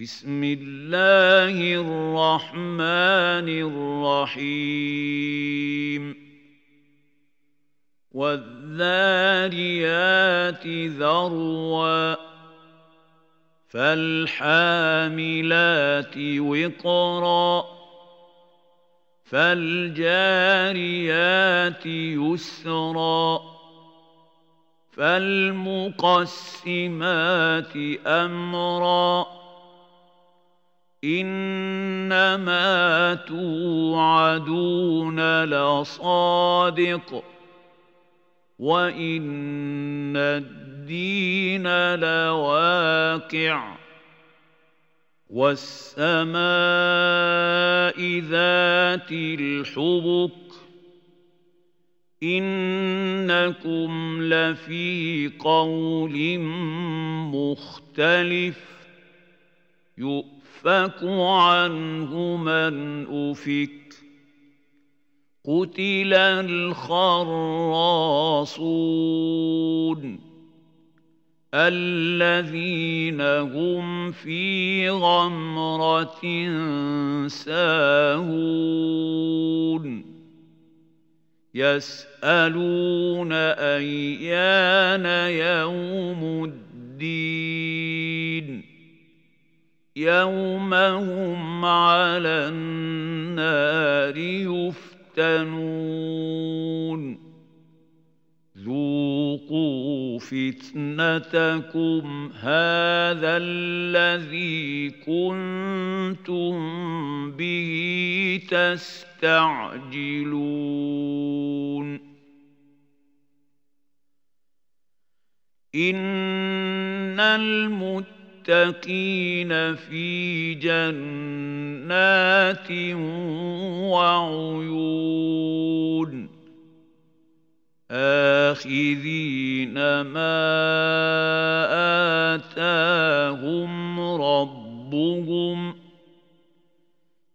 بسم الله الرحمن الرحيم. والذاريات ذروا فالحاملات وقرا فالجاريات يسرا فالمقسمات أمرا إنما توعدون لصادق وإن الدين لواقع والسماء ذات الحبك إنكم لفي قول مختلف يؤمن يؤفك عنه من أفك قتل الخراصون الذين هم في غمرة ساهون يسألون أيان يوم الدين يوم هم على النار يفتنون. ذوقوا فتنتكم هذا الذي كنتم به تستعجلون. إن المتقين المتقين في جنات وعيون. آخذين ما آتاهم ربهم.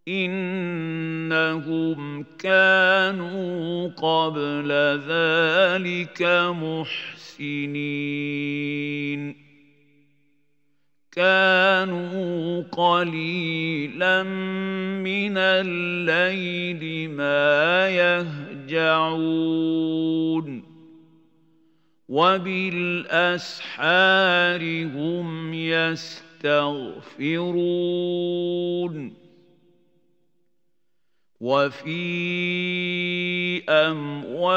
إنهم كانوا قبل ذلك محسنين. كانوا قليلا من الليل ما يهجعون. وبالأسحار هم يستغفرون. وفي أموالهم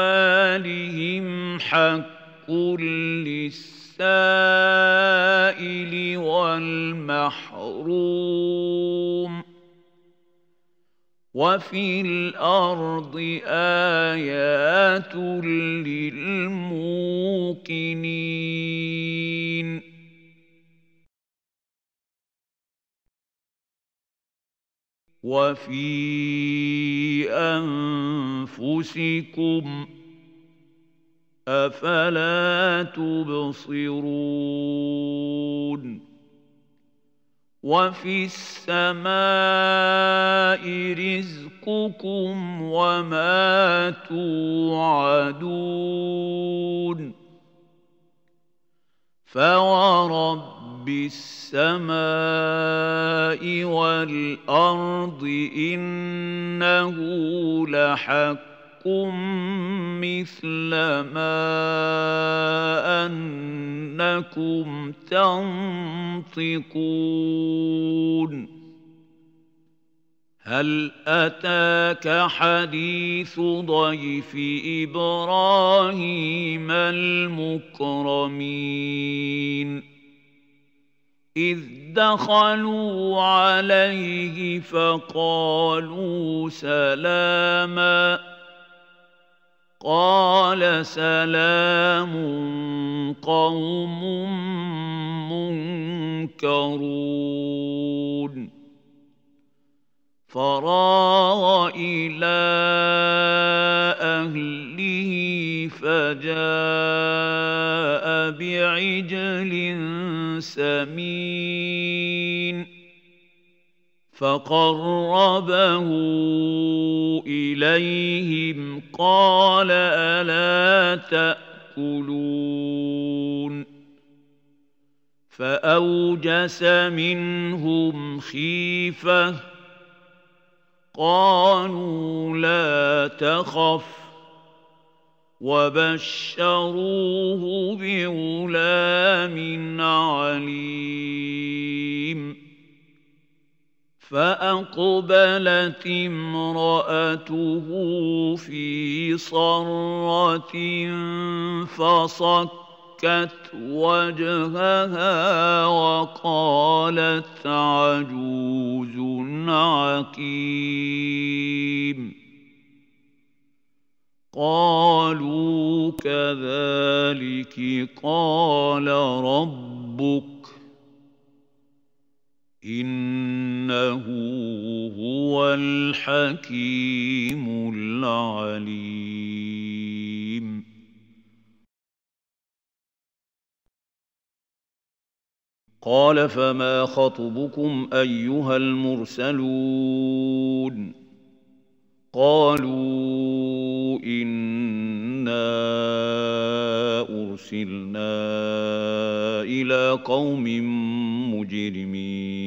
حق للسائل السائل والمحروم وفي الأرض آيات للموقنين وفي أنفسكم أفلا تبصرون وفي السماء رزقكم وما توعدون فورب السماء والأرض إنه لحق مثل ما أنكم تنطقون هل أتاك حديث ضيف إبراهيم المكرمين إذ دخلوا عليه فقالوا سلاماً قال سلام قوم منكرون. فراغ إلى أهله فجاء بعجل سمين. فقربه إليهم قال ألا تأكلون؟ فأوجس منهم خيفة قالوا لا تخف وبشروه بغلام عليم. فأقبلت امرأته في صرة فصكت وجهها وقالت عجوز عقيم. قالوا كذلك قال ربك إنه هو الحكيم العليم. قال فما خطبكم أيها المرسلون؟ قالوا إنا أرسلنا إلى قوم مجرمين.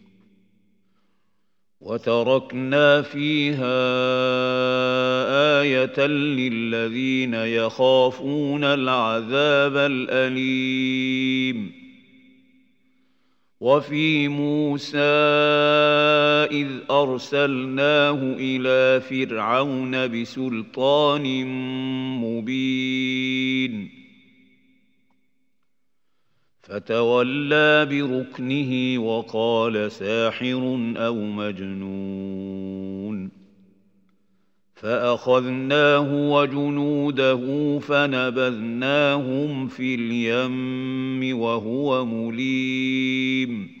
وتركنا فيها آية للذين يخافون العذاب الأليم. وفي موسى إذ أرسلناه إلى فرعون بسلطان مبين. فتولى بركنه وقال ساحر أو مجنون. فأخذناه وجنوده فنبذناهم في اليم وهو مليم.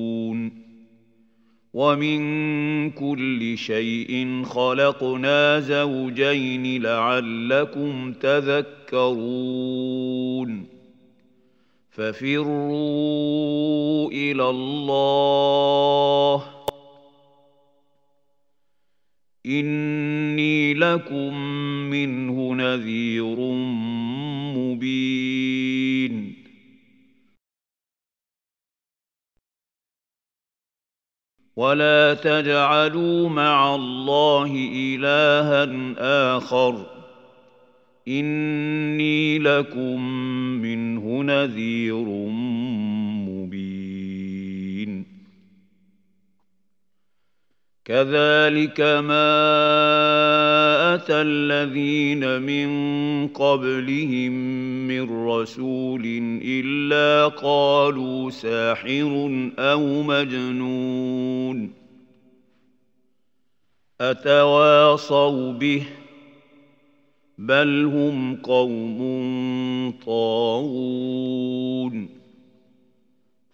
ومن كل شيء خلقنا زوجين لعلكم تذكرون ففروا إلى الله اني لكم منه نذير مبين ولا تجعلوا مع الله الها اخر إني لكم منه نذير مبين كذلك ما اتى الذين من قبلهم من رسول الا قالوا ساحر أو مجنون اتواصوا به بل هم قوم طاغون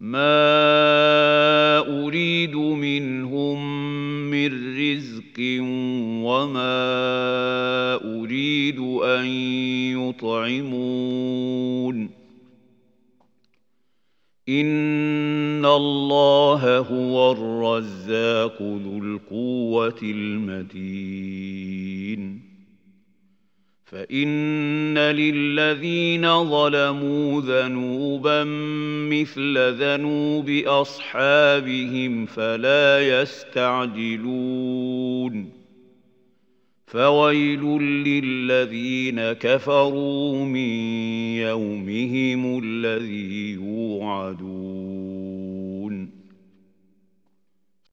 ما اريد منهم من رزق وما اريد ان يطعمون ان الله هو الرزاق ذو القوه المتين فإن للذين ظلموا ذنوبا مثل ذنوب أصحابهم فلا يستعجلون. فويل للذين كفروا من يومهم الذي يوعدون.